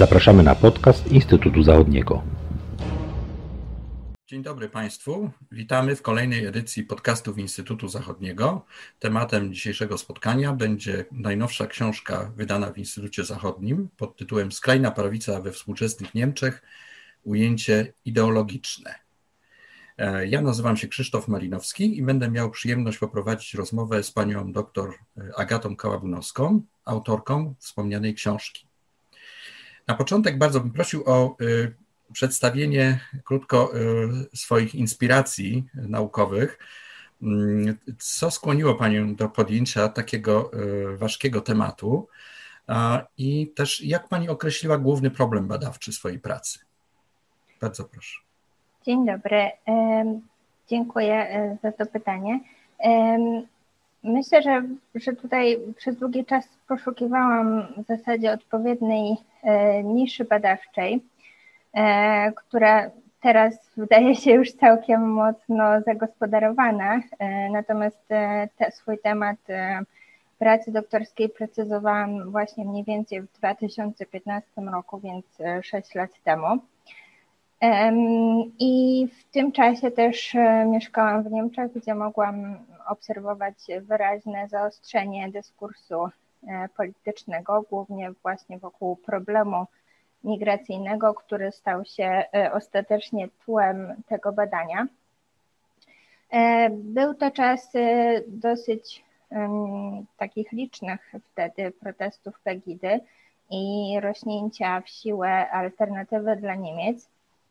Zapraszamy na podcast Instytutu Zachodniego. Dzień dobry Państwu. Witamy w kolejnej edycji podcastów Instytutu Zachodniego. Tematem dzisiejszego spotkania będzie najnowsza książka wydana w Instytucie Zachodnim pod tytułem Skrajna prawica we współczesnych Niemczech ujęcie ideologiczne. E, ja nazywam się Krzysztof Malinowski i będę miał przyjemność poprowadzić rozmowę z panią dr Agatą Kałabunowską, autorką wspomnianej książki. Na początek bardzo bym prosił o y, przedstawienie krótko y, swoich inspiracji naukowych. Mm, co skłoniło Panią do podjęcia takiego y, ważkiego tematu i też jak Pani określiła główny problem badawczy swojej pracy? Bardzo proszę. Dzień dobry. Dziękuję e, za to pytanie. Myślę, że, że tutaj przez długi czas poszukiwałam w zasadzie odpowiedniej e, niszy badawczej, e, która teraz wydaje się już całkiem mocno zagospodarowana. Natomiast te, swój temat pracy doktorskiej precyzowałam właśnie mniej więcej w 2015 roku, więc 6 lat temu. I w tym czasie też e, mieszkałam w Niemczech, gdzie mogłam obserwować wyraźne zaostrzenie dyskursu e, politycznego, głównie właśnie wokół problemu migracyjnego, który stał się e, ostatecznie tłem tego badania. Był to czas dosyć takich licznych wtedy protestów Pegidy i rośnięcia w siłę alternatywy dla Niemiec.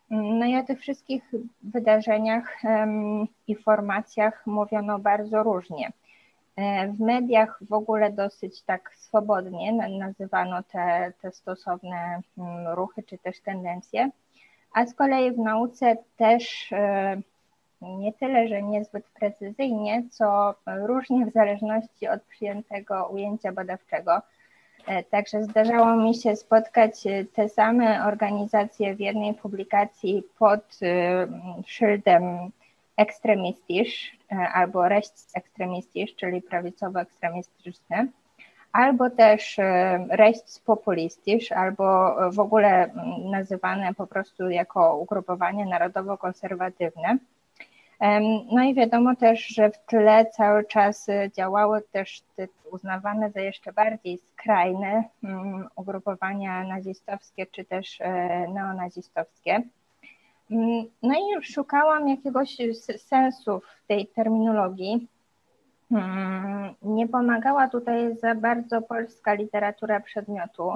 No i o tych wszystkich wydarzeniach i formacjach mówiono bardzo różnie. E, w mediach w ogóle dosyć tak swobodnie nazywano te, te stosowne mm, ruchy czy też tendencje, a z kolei w nauce też e, nie tyle, że niezbyt precyzyjnie, co różnie w zależności od przyjętego ujęcia badawczego. E, także zdarzało mi się spotkać e, te same organizacje w jednej publikacji pod e, szyldem ekstremistisch albo rechtsextremistisch, czyli prawicowo-ekstremistyczny, albo też rechtspopulistisch, albo w ogóle nazywane po prostu jako ugrupowanie narodowo-konserwatywne. No i wiadomo też, że w tle cały czas y, działały też te uznawane za jeszcze bardziej skrajne mm, ugrupowania nazistowskie czy też e, neonazistowskie. Mm, no i szukałam jakiegoś sensu w tej terminologii. Mm, nie pomagała tutaj za bardzo polska literatura przedmiotu,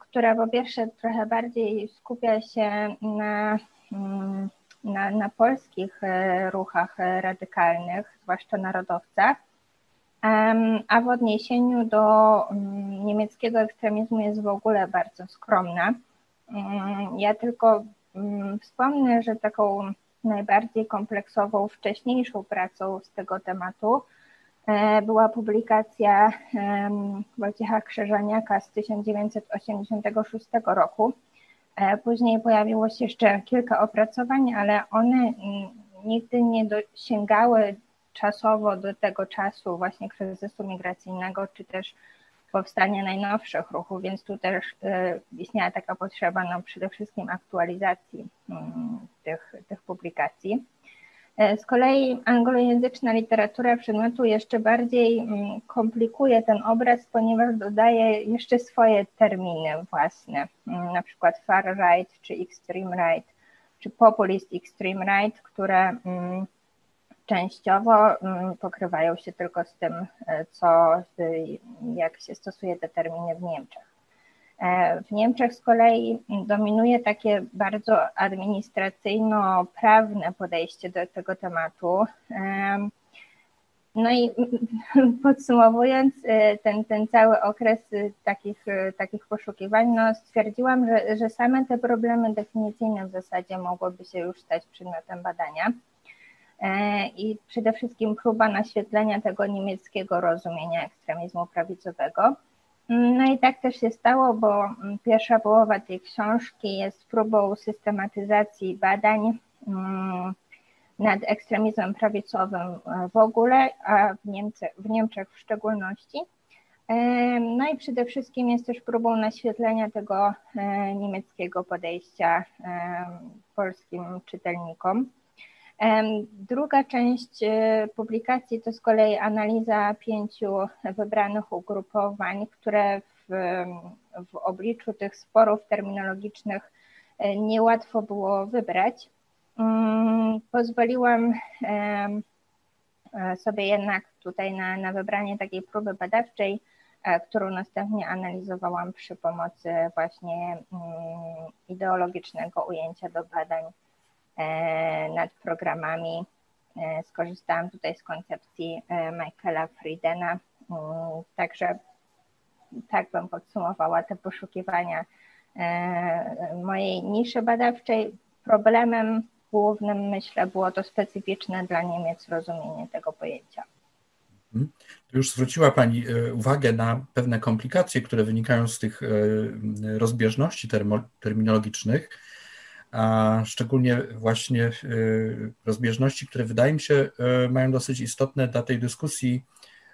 która po pierwsze trochę bardziej skupia się na na, na polskich e, ruchach e, radykalnych, zwłaszcza narodowcach, a w odniesieniu do mm, niemieckiego ekstremizmu jest w ogóle bardzo skromna. Mm, ja tylko mm, wspomnę, że taką najbardziej kompleksową, wcześniejszą pracą z tego tematu e, była publikacja Wojciecha Krzyżaniaka z 1986 roku, później pojawiło się jeszcze kilka opracowań, ale one mm, nigdy nie dosięgały czasowo do tego czasu właśnie kryzysu migracyjnego, czy też powstania najnowszych ruchów, więc tu też e, istniała taka potrzeba no, przede wszystkim aktualizacji mm, tych, tych publikacji. E, z kolei anglojęzyczna literatura przedmiotu jeszcze bardziej mm, komplikuje ten obraz, ponieważ dodaje jeszcze swoje terminy własne, mm, na przykład far right, czy extreme right, czy populist extreme right, które mm, częściowo pokrywają się tylko z tym, e, co, jak się stosuje te terminy w Niemczech. E, w Niemczech z kolei dominuje takie bardzo administracyjno-prawne podejście do tego tematu. E, no i podsumowując e, ten, ten cały okres takich, takich poszukiwań, no stwierdziłam, że, że same te problemy definicyjne w zasadzie mogłyby się już stać przedmiotem badania. I przede wszystkim próba naświetlenia tego niemieckiego rozumienia ekstremizmu prawicowego. No i tak też się stało, bo mm, pierwsza połowa tej książki jest próbą systematyzacji badań mm, nad ekstremizmem prawicowym e, w ogóle, a w Niemczech, w Niemczech w szczególności. No i przede wszystkim jest też próbą naświetlenia tego niemieckiego podejścia polskim czytelnikom. Druga część e, publikacji to z kolei analiza pięciu wybranych ugrupowań, które w, w obliczu tych sporów terminologicznych e, niełatwo było wybrać. Mm, pozwoliłam e, sobie jednak tutaj na, na wybranie takiej próby badawczej, którą następnie analizowałam przy pomocy właśnie mm, ideologicznego ujęcia do badań nad programami. E, skorzystałam tutaj z koncepcji e, Michaela Friedena, mm, także tak bym podsumowała te poszukiwania mojej niszy badawczej. Problemem głównym, myślę, było to specyficzne dla Niemiec rozumienie tego pojęcia. Mhm. Już zwróciła Pani uwagę na pewne komplikacje, które wynikają z tych rozbieżności terminologicznych a szczególnie właśnie y, rozbieżności, które wydaje mi się y, mają dosyć istotne dla tej dyskusji,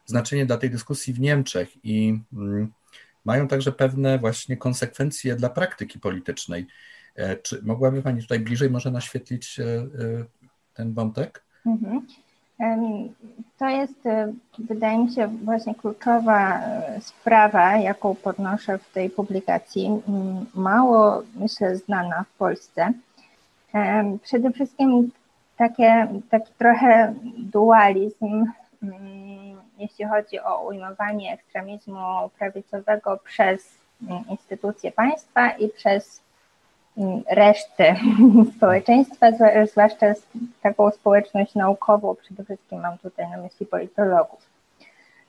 znaczenie dla tej dyskusji w Niemczech i mm, mają także pewne właśnie konsekwencje dla praktyki politycznej. E, czy mogłaby Pani tutaj bliżej może naświetlić e, e, ten wątek? Mhm. To jest, wydaje mi się, właśnie kluczowa sprawa, jaką podnoszę w tej publikacji, mało, myślę, znana w Polsce. Przede wszystkim takie, taki trochę dualizm, jeśli chodzi o ujmowanie ekstremizmu prawicowego przez instytucje państwa i przez reszty społeczeństwa, zwłaszcza taką społeczność naukową, przede wszystkim mam tutaj na myśli politologów.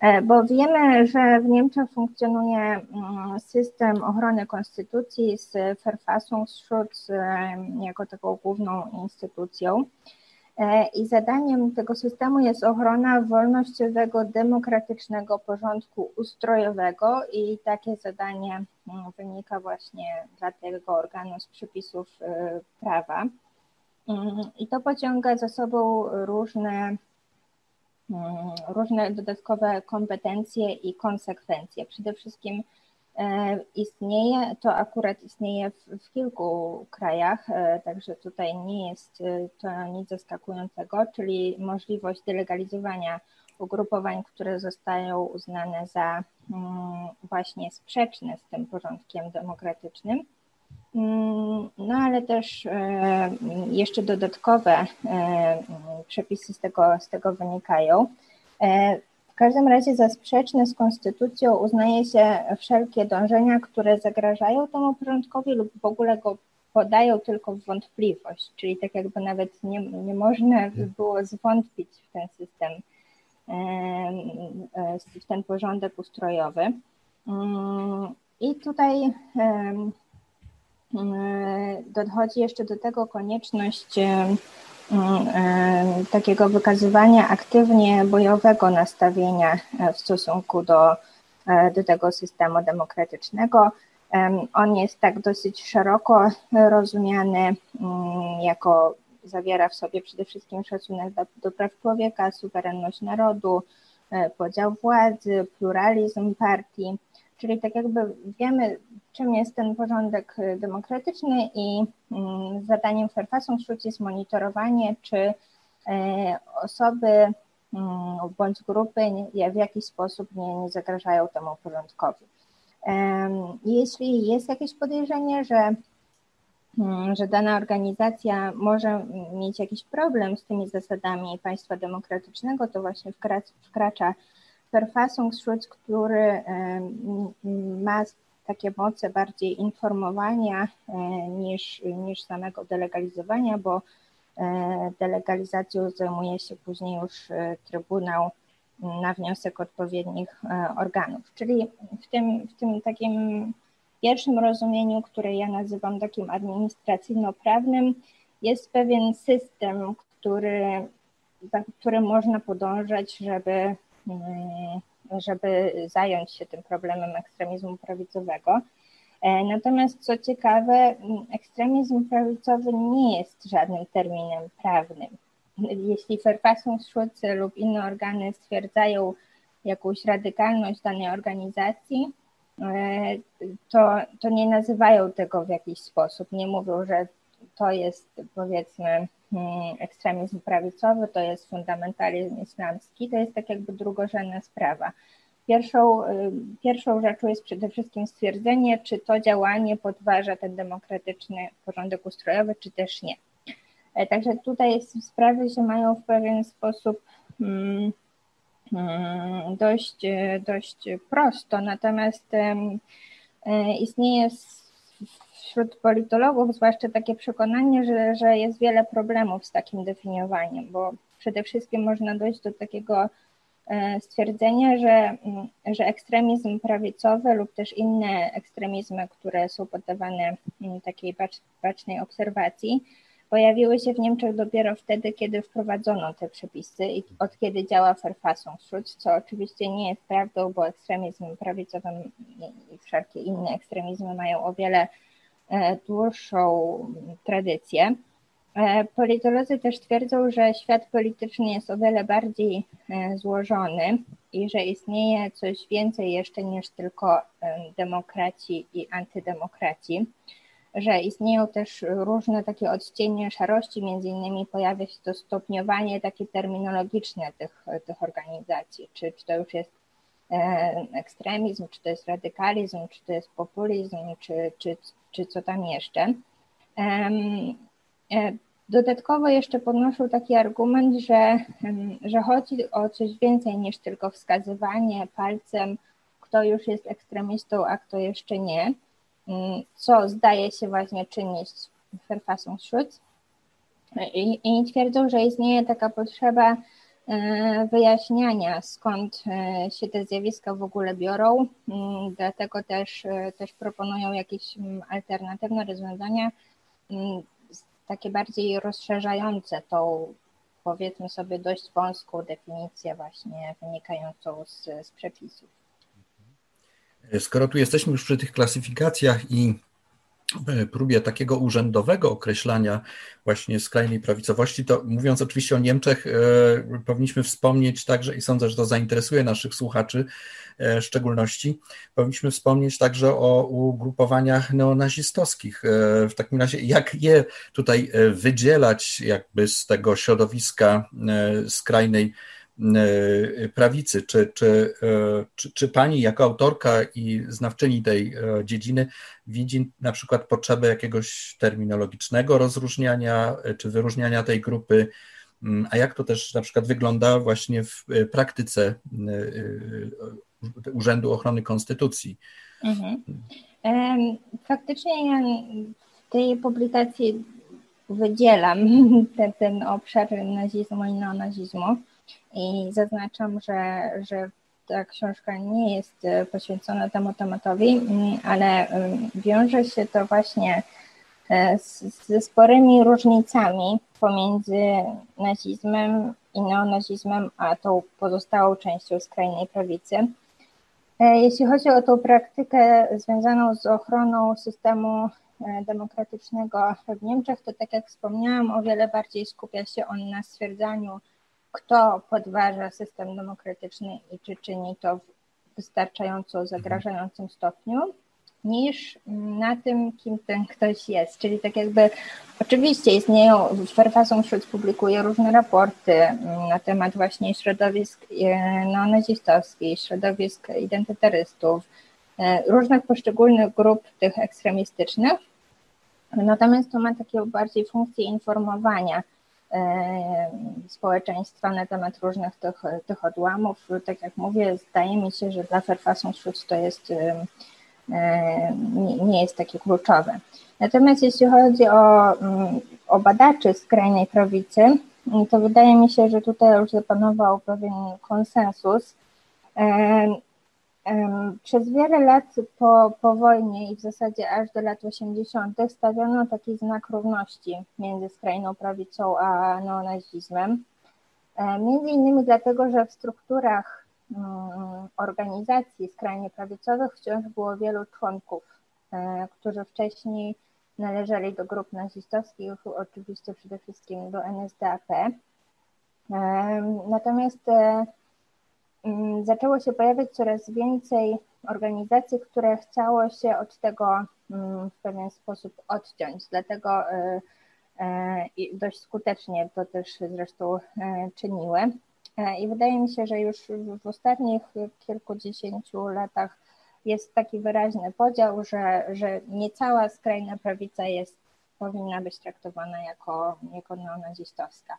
E, bo wiemy, że w Niemczech funkcjonuje mm, system ochrony konstytucji z Verfassungsschutz jako taką główną instytucją. E, I zadaniem tego systemu jest ochrona wolnościowego, demokratycznego porządku ustrojowego i takie zadanie mm, wynika właśnie dla tego organu z przepisów e, prawa. Mm, I to pociąga za sobą różne, mm, różne dodatkowe kompetencje i konsekwencje. Przede wszystkim istnieje, to akurat istnieje w, w, kilku krajach, e, także tutaj nie jest e, to nic zaskakującego, czyli możliwość delegalizowania ugrupowań, które zostają uznane za mm, właśnie sprzeczne z tym porządkiem demokratycznym. Mm, no ale też jeszcze dodatkowe przepisy z tego, z tego wynikają każdym razie za sprzeczne z konstytucją uznaje się wszelkie dążenia, które zagrażają temu porządkowi lub w ogóle go podają tylko w wątpliwość, czyli tak jakby nawet nie, nie można by było zwątpić w ten system, w ten porządek ustrojowy. Mm, I tutaj dochodzi jeszcze do tego konieczność Mm, e, takiego wykazywania aktywnie bojowego nastawienia e, w stosunku do, e, do tego systemu demokratycznego. On jest tak dosyć szeroko rozumiany mm, jako zawiera w sobie przede wszystkim szacunek do, do praw człowieka, suwerenność narodu, podział władzy, pluralizm partii, czyli tak jakby wiemy, czym jest ten porządek demokratyczny i mm, zadaniem Fairfaxu jest monitorowanie, czy e, osoby mm, bądź grupy w jakiś sposób nie, nie zagrażają temu porządkowi. Jeśli jest jakieś podejrzenie, że, mm, że dana organizacja może mieć jakiś problem z tymi zasadami państwa demokratycznego, to właśnie wkracza Verfassungsschutz, który ma takie moce bardziej informowania e, niż, niż samego delegalizowania, bo e, delegalizacją zajmuje się później już e, Trybunał na wniosek odpowiednich organów. Czyli w tym, w tym takim pierwszym rozumieniu, które ja nazywam takim administracyjno-prawnym, jest pewien system, który, za którym można podążać, żeby żeby zająć się tym problemem ekstremizmu prawicowego. E, natomiast co ciekawe, ekstremizm prawicowy nie jest żadnym terminem prawnym. Jeśli Verfassungsschutz lub inne organy stwierdzają jakąś radykalność danej organizacji, to, to nie nazywają tego w jakiś sposób. Nie mówią, że to jest powiedzmy ekstremizm prawicowy, to jest fundamentalizm islamski, to jest tak jakby drugorzędna sprawa. Pierwszą, y, pierwszą rzeczą jest przede wszystkim stwierdzenie, czy to działanie podważa ten demokratyczny porządek ustrojowy, czy też nie. E, także tutaj sprawy się mają w pewien sposób hmm, hmm, dość, dość prosto, natomiast e, istnieje wśród politologów zwłaszcza takie przekonanie, że, że jest wiele problemów z takim definiowaniem, bo przede wszystkim można dojść do takiego e, stwierdzenia, że, mm, że ekstremizm prawicowy lub też inne ekstremizmy, które są poddawane mm, takiej bacznej obserwacji, pojawiły się w Niemczech dopiero wtedy, kiedy wprowadzono te przepisy i od kiedy działa Verfassungsschutz, co oczywiście nie jest prawdą, bo ekstremizm prawicowy i wszelkie inne ekstremizmy mają o wiele dłuższą tradycję. E, politolodzy też twierdzą, że świat polityczny jest o wiele bardziej e, złożony i że istnieje coś więcej jeszcze niż tylko demokraci i antydemokraci, że istnieją też różne takie odcienie szarości, między innymi pojawia się to stopniowanie takie terminologiczne tych, tych organizacji, czy, czy to już jest ekstremizm, czy to jest radykalizm, czy to jest populizm, czy, czy, czy co tam jeszcze. E, dodatkowo jeszcze podnoszą taki argument, że, że chodzi o coś więcej niż tylko wskazywanie palcem, kto już jest ekstremistą, a kto jeszcze nie, co zdaje się właśnie czynić Verfassungsschutz. I, I twierdzą, że istnieje taka potrzeba E, wyjaśniania, skąd e, się te zjawiska w ogóle biorą. Mm, dlatego też, e, też proponują jakieś mm, alternatywne rozwiązania, mm, takie bardziej rozszerzające tą, powiedzmy sobie, dość wąską definicję właśnie wynikającą z, z przepisów. Skoro tu jesteśmy już przy tych klasyfikacjach i E, próbie takiego urzędowego określania właśnie skrajnej prawicowości, to mówiąc oczywiście o Niemczech, e, powinniśmy wspomnieć także, i sądzę, że to zainteresuje naszych słuchaczy e, w szczególności, powinniśmy wspomnieć także o ugrupowaniach neonazistowskich. W takim razie, jak je tutaj wydzielać jakby z tego środowiska skrajnej E, prawicy. Czy, czy, e, czy, czy pani jako autorka i znawczyni tej e, dziedziny widzi na przykład potrzebę jakiegoś terminologicznego rozróżniania czy wyróżniania tej grupy? Mm, a jak to też na przykład wygląda właśnie w praktyce Urzędu Ochrony Konstytucji? Mhm. Faktycznie ja w tej publikacji wydzielam ten, ten obszar nazizmu i neonazizmu. I zaznaczam, że, że ta książka nie jest e, poświęcona temu tematowi, mm, ale wiąże się to właśnie e, ze sporymi różnicami pomiędzy nazizmem i neonazizmem, a tą pozostałą częścią skrajnej prawicy. E, jeśli chodzi o tą praktykę związaną z ochroną systemu demokratycznego w Niemczech, to tak jak wspomniałam, o wiele bardziej skupia się on na stwierdzaniu kto podważa system demokratyczny i czy czyni to w wystarczająco zagrażającym stopniu, niż na tym, kim ten ktoś jest. Czyli tak jakby oczywiście istnieją, Verfassungsschutz publikuje różne raporty na temat właśnie środowisk e, neonazistowskich, środowisk identitarystów, e, różnych poszczególnych grup tych ekstremistycznych, natomiast to ma takie bardziej funkcje informowania społeczeństwa na temat różnych tych, tych odłamów. Tak jak mówię, zdaje mi się, że dla Verfassungsschutz to jest, nie jest takie kluczowe. Natomiast jeśli chodzi o, mm, o badaczy skrajnej prawicy, to wydaje mi się, że tutaj już zapanował pewien konsensus. E, przez wiele lat po, po wojnie i w zasadzie aż do lat 80. stawiano taki znak równości między skrajną prawicą a neonazizmem. Między innymi dlatego, że w strukturach mm, organizacji skrajnie prawicowych wciąż było wielu członków, e, którzy wcześniej należeli do grup nazistowskich, oczywiście przede wszystkim do NSDAP. Natomiast e, mm, zaczęło się pojawiać coraz więcej organizacji, które chciało się od tego mm, w pewien sposób odciąć. Dlatego i dość skutecznie to też zresztą czyniły. I wydaje mi się, że już w ostatnich kilkudziesięciu latach jest taki wyraźny podział, że, że nie cała skrajna prawica jest, powinna być traktowana jako, jako neonazistowska.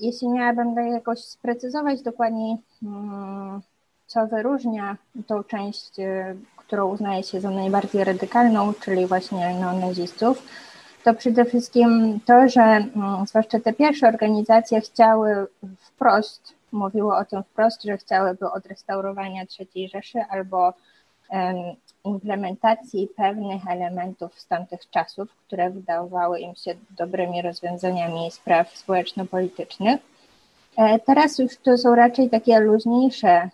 Jeśli miałabym jakoś sprecyzować dokładniej, mm, co wyróżnia tą część, y, którą uznaje się za najbardziej radykalną, czyli właśnie neonazistów, to przede wszystkim to, że mm, zwłaszcza te pierwsze organizacje chciały wprost mówiło o tym wprost, że chciałyby odrestaurowania III Rzeszy albo implementacji pewnych elementów z tamtych czasów, które wydawały im się dobrymi rozwiązaniami spraw społeczno-politycznych. E, teraz już to są raczej takie luźniejsze e,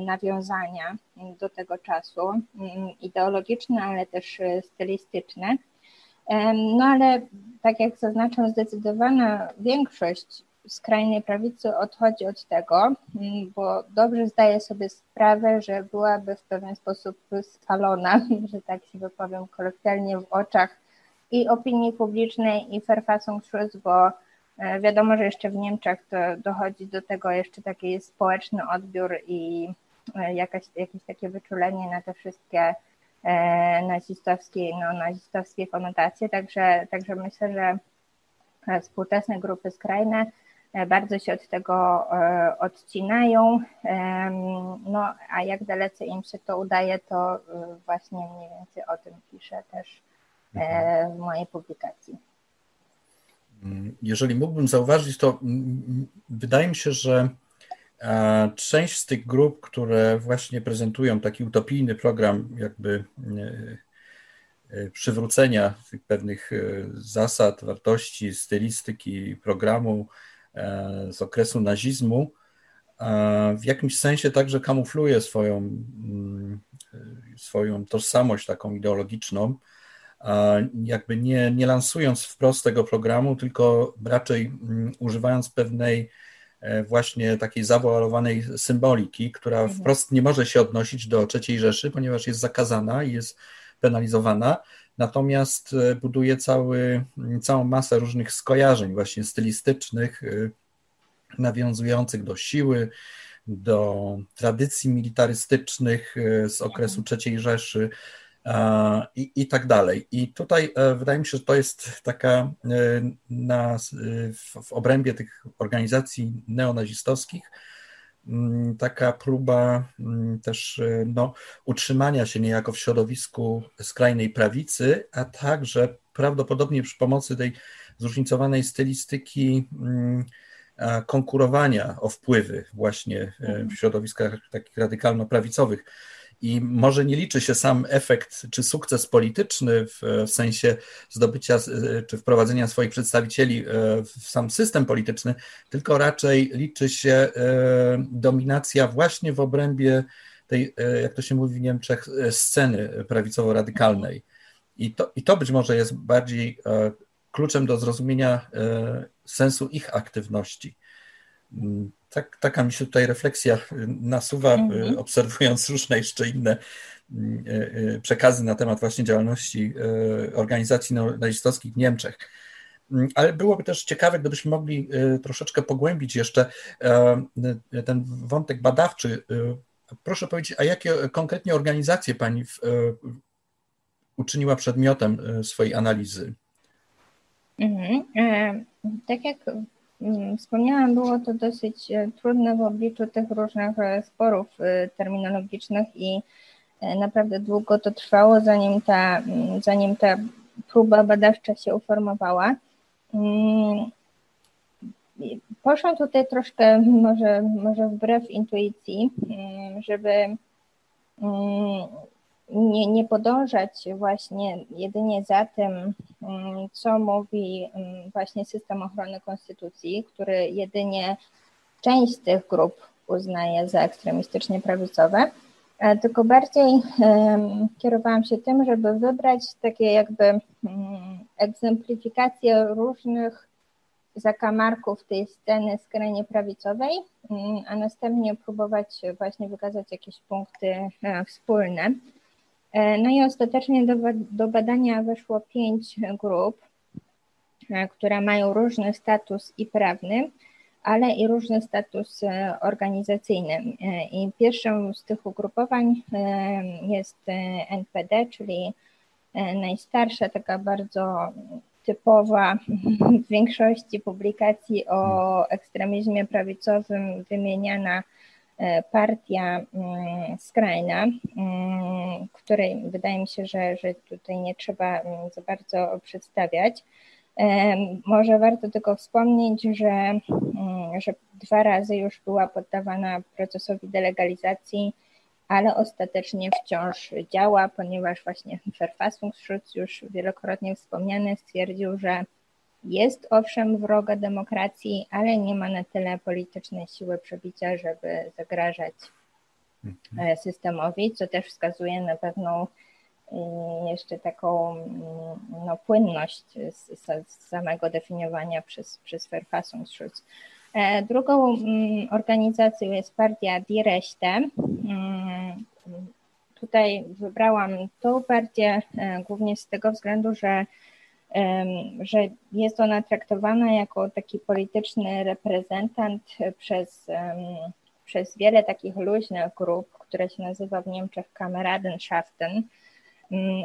nawiązania do tego czasu, ideologiczne, ale też e, stylistyczne. No ale tak jak zaznaczam, zdecydowana większość skrajnej prawicy odchodzi od tego, mm, bo dobrze zdaje sobie sprawę, że byłaby w pewien sposób spalona, że tak się wypowiem kolokwialnie, w oczach i opinii publicznej, i Verfassungsschluss, bo e, wiadomo, że jeszcze w Niemczech to dochodzi do tego jeszcze taki społeczny odbiór i e, jakaś, jakieś takie wyczulenie na te wszystkie e, nazistowskie, no, nazistowskie konotacje, także, także myślę, że współczesne grupy skrajne bardzo się od tego e, odcinają. No, a jak dalece im się to udaje, to e, właśnie mniej więcej o tym piszę też w mojej publikacji. Mm, jeżeli mógłbym zauważyć, to wydaje mi się, że część z tych grup, które właśnie prezentują taki utopijny program, jakby przywrócenia tych pewnych zasad, wartości, stylistyki programu, E, z okresu nazizmu, w jakimś sensie także kamufluje swoją, mm, swoją tożsamość taką ideologiczną, jakby nie, nie lansując wprost tego programu, tylko raczej mm, używając pewnej e, właśnie takiej zawoalowanej symboliki, która mhm. wprost nie może się odnosić do III Rzeszy, ponieważ jest zakazana i jest penalizowana, natomiast e, buduje cały, całą masę różnych skojarzeń, właśnie stylistycznych, e, nawiązujących do siły, do tradycji militarystycznych e, z okresu III Rzeszy i, i tak dalej. I tutaj wydaje mi się, że to jest taka na, w, w obrębie tych organizacji neonazistowskich, taka próba mm, też y, no, utrzymania się niejako w środowisku skrajnej prawicy, a także prawdopodobnie przy pomocy tej zróżnicowanej stylistyki mm, konkurowania o wpływy właśnie y, w mhm. środowiskach takich radykalno-prawicowych i może nie liczy się sam efekt czy sukces polityczny w, w sensie zdobycia czy wprowadzenia swoich przedstawicieli e, w sam system polityczny, tylko raczej liczy się e, dominacja właśnie w obrębie tej, e, jak to się mówi w Niemczech, sceny prawicowo-radykalnej. I to, I to być może jest bardziej kluczem do zrozumienia sensu ich aktywności. Tak, taka mi się tutaj refleksja nasuwa, mhm. obserwując różne jeszcze inne e, e, przekazy na temat właśnie działalności e, organizacji nazistowskich w Niemczech. Mm, ale byłoby też ciekawe, gdybyśmy mogli troszeczkę pogłębić jeszcze ten wątek badawczy. Proszę powiedzieć, a jakie konkretnie organizacje Pani uczyniła przedmiotem swojej analizy? Mhm. Tak jak wspomniałam, było to dosyć e, trudne w obliczu tych różnych e, sporów e, terminologicznych i naprawdę długo to trwało, zanim ta, mm, zanim ta próba badawcza się uformowała. Mm, poszłam tutaj troszkę może, może wbrew intuicji, żeby nie, nie podążać właśnie jedynie za tym, mm, co mówi mm, właśnie system ochrony konstytucji, który jedynie część tych grup uznaje za ekstremistycznie prawicowe, e, tylko bardziej kierowałam się tym, żeby wybrać takie jakby mm, egzemplifikacje różnych zakamarków tej sceny skrajnie prawicowej, a następnie próbować właśnie wykazać jakieś punkty wspólne. No i ostatecznie do, do badania weszło pięć grup, które mają różny status i prawny, ale i różny status e, organizacyjny. E, I pierwszą z tych ugrupowań e, jest NPD, czyli najstarsza, taka bardzo typowa w większości publikacji o ekstremizmie prawicowym wymieniana partia mm, skrajna, mm, której wydaje mi się, że, że tutaj nie trzeba mm, za bardzo przedstawiać. Może warto tylko wspomnieć, że, że dwa razy już była poddawana procesowi delegalizacji, ale ostatecznie wciąż działa, ponieważ właśnie Verfassungsschutz już wielokrotnie wspomniany stwierdził, że jest owszem wroga demokracji, ale nie ma na tyle politycznej siły przebicia, żeby zagrażać mhm. e, systemowi, co też wskazuje na pewną jeszcze taką mm, no, płynność z, z samego definiowania przez, przez Verfassungsschutz. E, drugą mm, organizacją jest partia Die Rechte. Mm, tutaj wybrałam tą partię e, głównie z tego względu, że, że jest ona traktowana jako taki polityczny reprezentant przez, przez wiele takich luźnych grup, które się nazywa w Niemczech Kameradenschaften,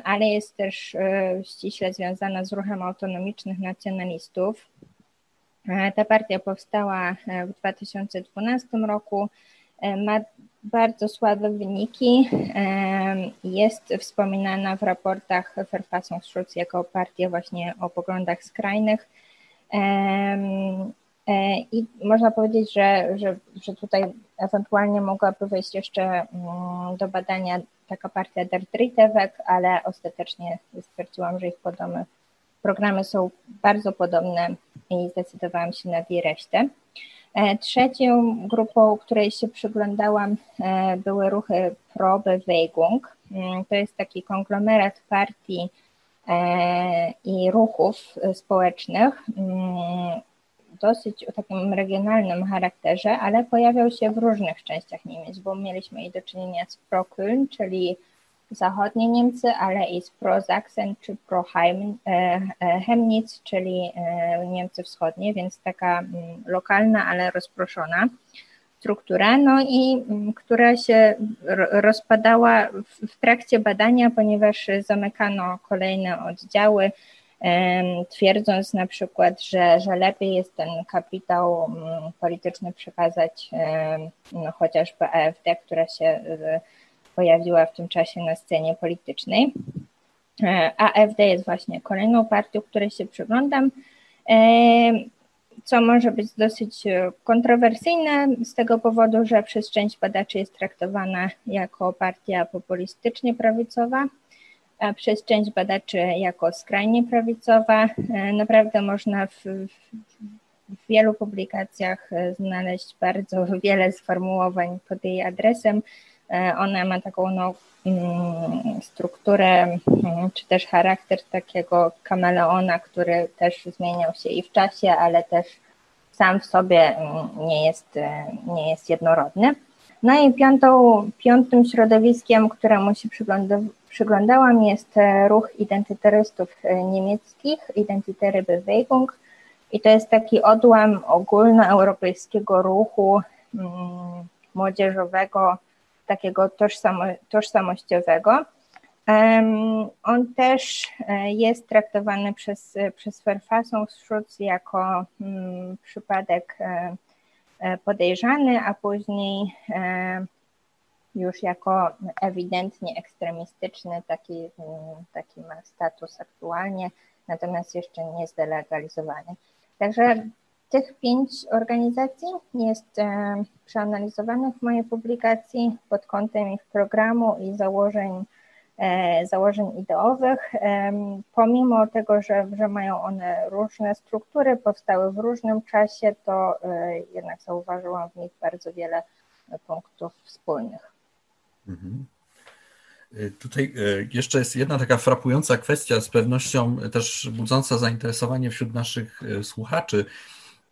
ale jest też e, ściśle związana z ruchem autonomicznych nacjonalistów. E, ta partia powstała e, w 2012 roku, ma bardzo słabe wyniki. Jest wspominana w raportach Verfassungsschutz jako partia właśnie o poglądach skrajnych. I można powiedzieć, że, że, że tutaj ewentualnie mogłaby wejść jeszcze mm, do badania taka partia Der ale ostatecznie stwierdziłam, że ich podobne programy są bardzo podobne i zdecydowałam się na dwie resztę. E, trzecią grupą, której się przyglądałam, e, były ruchy Probewegung. Mm, to jest taki konglomerat partii e, i ruchów społecznych, mm, dosyć o takim regionalnym charakterze, ale pojawiał się w różnych częściach Niemiec, bo mieliśmy i do czynienia z Pro-Köln, czyli zachodnie Niemcy, ale i z Pro-Sachsen czy Pro-Chemnitz, e, czyli e, Niemcy wschodnie, więc taka mm, lokalna, ale rozproszona struktura, no i mm, która się rozpadała w trakcie badania, ponieważ zamykano kolejne oddziały, twierdząc na przykład, że, że lepiej jest ten kapitał mm, polityczny przekazać no, chociażby AfD, która się e, pojawiła w tym czasie na scenie politycznej. E, AfD jest właśnie kolejną partią, której się przyglądam, co może być dosyć kontrowersyjne z tego powodu, że przez część badaczy jest traktowana jako partia populistycznie prawicowa przez część badaczy jako skrajnie prawicowa. E, naprawdę można w, w wielu publikacjach e, znaleźć bardzo wiele sformułowań pod jej adresem. E, ona ma taką no, mm, strukturę mm, czy też charakter takiego kameleona, który też zmieniał się i w czasie, ale też sam w sobie mm, nie jest, nie jest jednorodny. No i piątą, piątym środowiskiem, któremu się przygląda, przyglądałam, jest e, ruch identytarystów e, niemieckich, Identitäre Bewegung. I to jest taki odłam ogólnoeuropejskiego ruchu mm, młodzieżowego, takiego tożsamo, tożsamościowego. On też e, jest traktowany przez, przez Verfassungsschutz jako mm, przypadek podejrzany, a później już jako ewidentnie ekstremistyczny, taki, taki ma status aktualnie, natomiast jeszcze nie zdelegalizowany. Także tych pięć organizacji jest e, przeanalizowanych w mojej publikacji pod kątem ich programu i założeń, e, założeń ideowych. E, pomimo tego, że, że mają one różne struktury, powstały w różnym czasie, to jednak zauważyłam w nich bardzo wiele punktów wspólnych. Mhm. Y, tutaj y, jeszcze jest jedna taka frapująca kwestia, z pewnością też budząca zainteresowanie wśród naszych słuchaczy.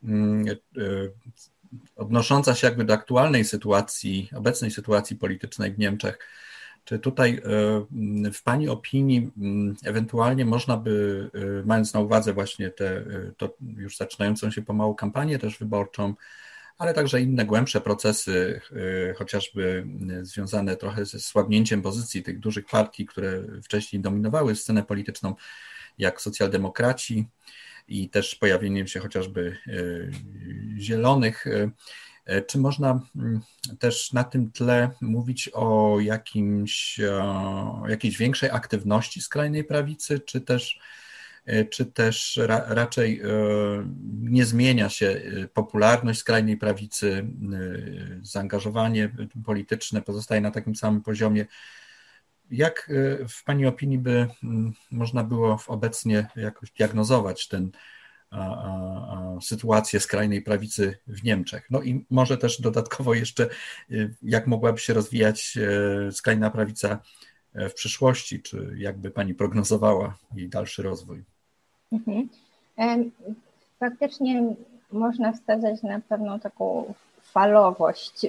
Mm, odnosząca się jakby do aktualnej sytuacji, obecnej sytuacji politycznej w Niemczech, czy tutaj w Pani opinii ewentualnie można by, mając na uwadze właśnie tę już zaczynającą się pomału kampanię też wyborczą, ale także inne głębsze procesy, chociażby związane trochę ze słabnięciem pozycji tych dużych partii, które wcześniej dominowały scenę polityczną, jak socjaldemokraci i też pojawieniem się chociażby y, zielonych. Y, czy można mm, też na tym tle mówić o jakimś, o jakiejś większej aktywności skrajnej prawicy, czy też E, czy też ra, raczej e, nie zmienia się e, popularność skrajnej prawicy, zaangażowanie polityczne pozostaje na takim samym poziomie. Jak w Pani opinii by można było obecnie jakoś diagnozować a, sytuację skrajnej prawicy w Niemczech? No i może też dodatkowo jeszcze, jak mogłaby się rozwijać skrajna prawica w przyszłości, czy jakby Pani prognozowała jej dalszy rozwój? Mhm. Faktycznie można wskazać na pewną taką falowość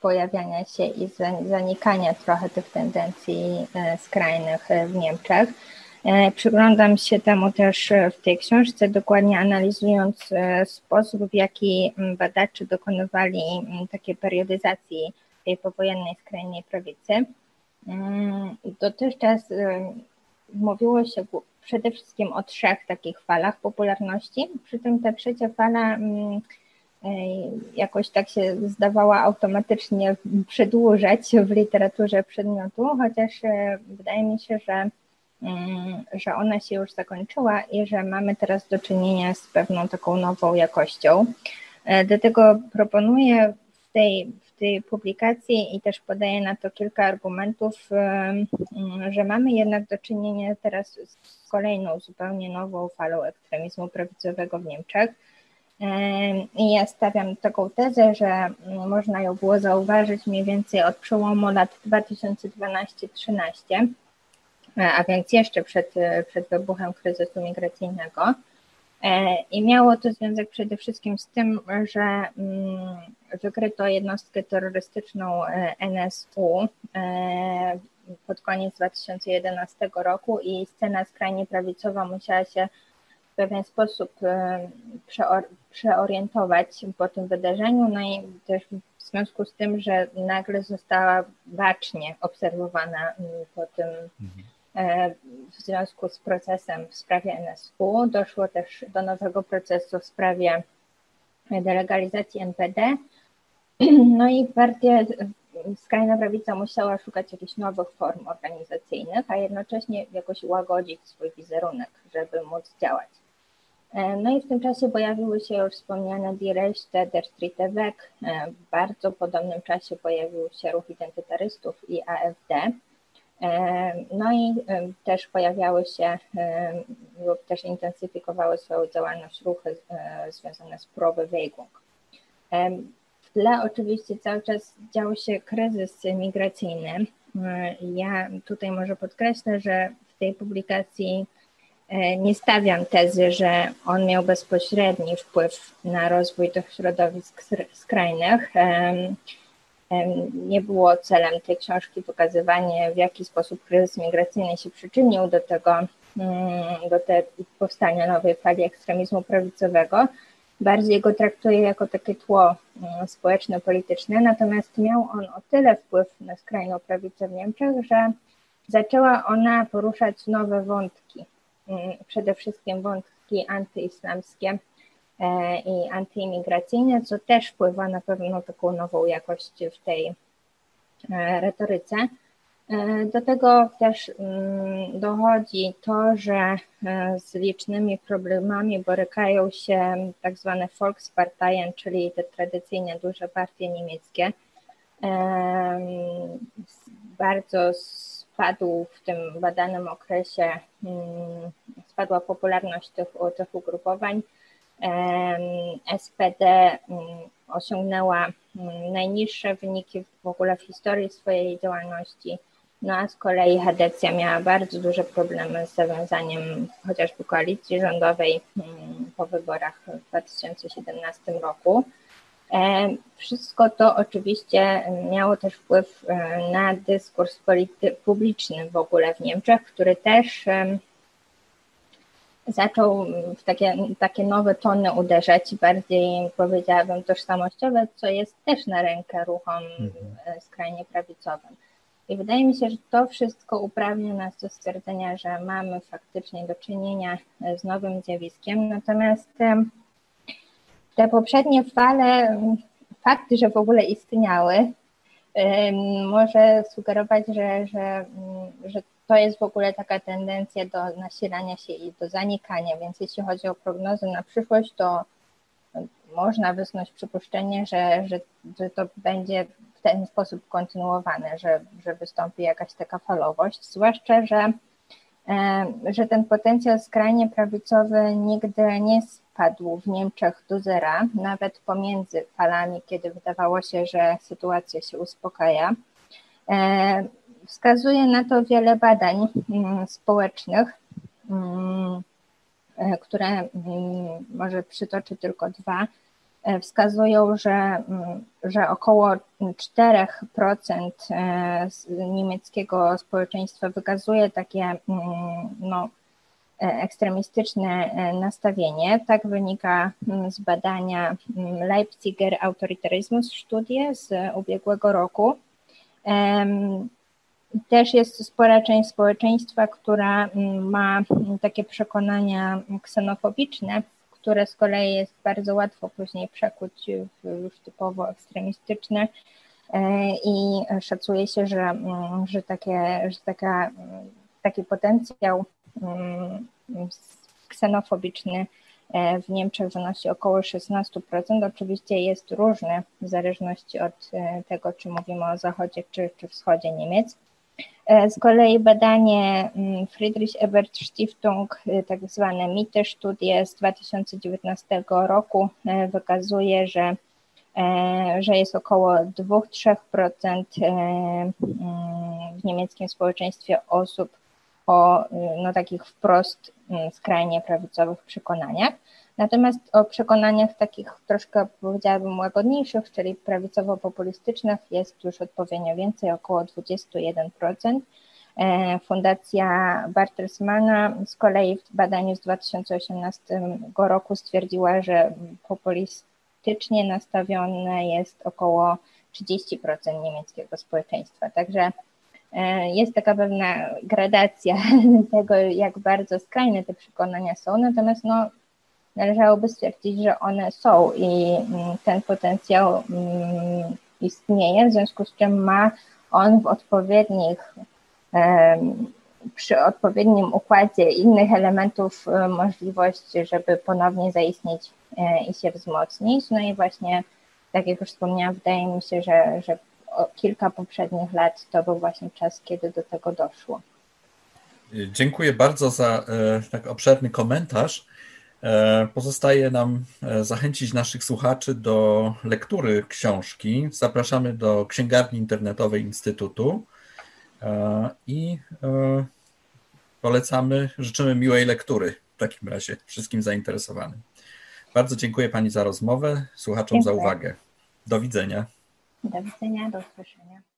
pojawiania się i zanikania trochę tych tendencji e, skrajnych w Niemczech. E, przyglądam się temu też w tej książce, dokładnie analizując e, sposób, w jaki badacze dokonywali takiej periodyzacji tej powojennej skrajnej prawicy. Dotychczas mówiło się przede wszystkim o trzech takich falach popularności, przy czym ta trzecia fala mm, e, jakoś tak się zdawała automatycznie przedłużać w literaturze przedmiotu, chociaż e, wydaje mi się, że, mm, że ona się już zakończyła i że mamy teraz do czynienia z pewną taką nową jakością. E, dlatego proponuję w tej, tej publikacji i też podaję na to kilka argumentów, że mamy jednak do czynienia teraz z kolejną zupełnie nową falą ekstremizmu prawicowego w Niemczech. I ja stawiam taką tezę, że można ją było zauważyć mniej więcej od przełomu lat 2012-13, a więc jeszcze przed, przed wybuchem kryzysu migracyjnego. E, I miało to związek przede wszystkim z tym, że mm, wykryto jednostkę terrorystyczną e, NSU e, pod koniec 2011 roku i scena skrajnie prawicowa musiała się pewien sposób przeorientować po tym wydarzeniu, no i też w związku z tym, że nagle została bacznie obserwowana po tym mhm E, w związku z procesem w sprawie NSU. Doszło też do nowego procesu w sprawie delegalizacji NPD. No i partia skrajna prawica musiała szukać jakichś nowych form organizacyjnych, a jednocześnie jakoś łagodzić swój wizerunek, żeby móc działać. E, no i w tym czasie pojawiły się już wspomniane Die Der Streete Weg. E, w bardzo podobnym czasie pojawił się ruch identitarystów i AfD. No i też pojawiały się lub też intensyfikowały swoją działalność ruchy e, związane z Probewegung. W tle oczywiście cały czas działo się kryzys migracyjny. E, ja tutaj może podkreślę, że w tej publikacji e, nie stawiam tezy, że on miał bezpośredni wpływ na rozwój tych środowisk skrajnych. Nie było celem tej książki pokazywanie, w jaki sposób kryzys migracyjny się przyczynił do tego, mm, do te, powstania nowej fali ekstremizmu prawicowego. Bardziej go traktuję jako takie tło mm, społeczno-polityczne, natomiast miał on o tyle wpływ na skrajną prawicę w Niemczech, że zaczęła ona poruszać nowe wątki, przede wszystkim wątki antyislamskie, E, i antyimigracyjne, co też wpływa na pewną taką nową jakość w tej e, retoryce. E, do tego też mm, dochodzi to, że z licznymi problemami borykają się tak zwane Volksparteien, czyli te tradycyjne duże partie niemieckie. Bardzo spadł w tym badanym okresie, mm, spadła popularność tych, tych ugrupowań SPD mm, osiągnęła mm, najniższe wyniki w ogóle w historii swojej działalności, no a z kolei Hadecja miała bardzo duże problemy z zawiązaniem chociażby koalicji rządowej, po wyborach w 2017 roku. Wszystko to oczywiście miało też wpływ na dyskurs publiczny w ogóle w Niemczech, który też zaczął w takie, takie nowe tony uderzać, bardziej powiedziałabym tożsamościowe, co jest też na rękę ruchom mhm. skrajnie prawicowym. I wydaje mi się, że to wszystko uprawnia nas do stwierdzenia, że mamy faktycznie do czynienia z nowym zjawiskiem. Natomiast te poprzednie fale, fakt, że w ogóle istniały, może sugerować, że, że, że to jest w ogóle taka tendencja do nasilania się i do zanikania, więc jeśli chodzi o prognozy na przyszłość, to można wysnuć przypuszczenie, że, że, że to będzie w ten sposób kontynuowane, że, że wystąpi jakaś taka falowość, zwłaszcza, że, że ten potencjał skrajnie prawicowy nigdy nie w Niemczech do zera, nawet pomiędzy falami, kiedy wydawało się, że sytuacja się uspokaja. E, wskazuje na to wiele badań mm, społecznych, mm, e, które mm, może przytoczę tylko dwa E, wskazują, że, że około 4% e, niemieckiego społeczeństwa wykazuje takie no, ekstremistyczne nastawienie. Tak wynika mm, z badania Leipziger Autoritarismus Studie z ubiegłego roku. Też jest spora część społeczeństwa, która ma takie przekonania ksenofobiczne, które z kolei jest bardzo łatwo później przekuć w już typowo ekstremistyczne e, i szacuje się, że, mm, że, takie, że taka, taki potencjał mm, ksenofobiczny e, w Niemczech wynosi około 16%. Oczywiście jest różny w zależności od e, tego, czy mówimy o zachodzie czy, czy wschodzie Niemiec. E, z kolei badanie mm, Friedrich Ebert Stiftung, tak zwane MITE studie z 2019 roku wykazuje, że, że jest około 2-3% mm, w niemieckim społeczeństwie osób o no, takich wprost mm, skrajnie prawicowych przekonaniach. Natomiast o przekonaniach takich troszkę powiedziałabym łagodniejszych, czyli prawicowo-populistycznych jest już odpowiednio więcej, około 21%. E, Fundacja Bartelsmana z kolei w badaniu z 2018 roku stwierdziła, że populistycznie nastawione jest około 30% niemieckiego społeczeństwa. Także jest taka pewna gradacja tego, jak bardzo skrajne te przekonania są, natomiast no, należałoby stwierdzić, że one są i mm, ten potencjał mm, istnieje, w związku z czym ma on w odpowiednich, przy odpowiednim układzie innych elementów e, możliwość, żeby ponownie zaistnieć e, i się wzmocnić. No i właśnie, tak jak już wspomniałam, wydaje mi się, że, że kilka poprzednich lat to był właśnie czas, kiedy do tego doszło. Dziękuję bardzo za e, tak obszerny komentarz. E, pozostaje nam e, zachęcić naszych słuchaczy do lektury książki. Zapraszamy do księgarni internetowej Instytutu i polecamy, życzymy miłej lektury w takim razie wszystkim zainteresowanym. Bardzo dziękuję Pani za rozmowę, słuchaczom dziękuję. za uwagę. Do widzenia. Do widzenia, do usłyszenia.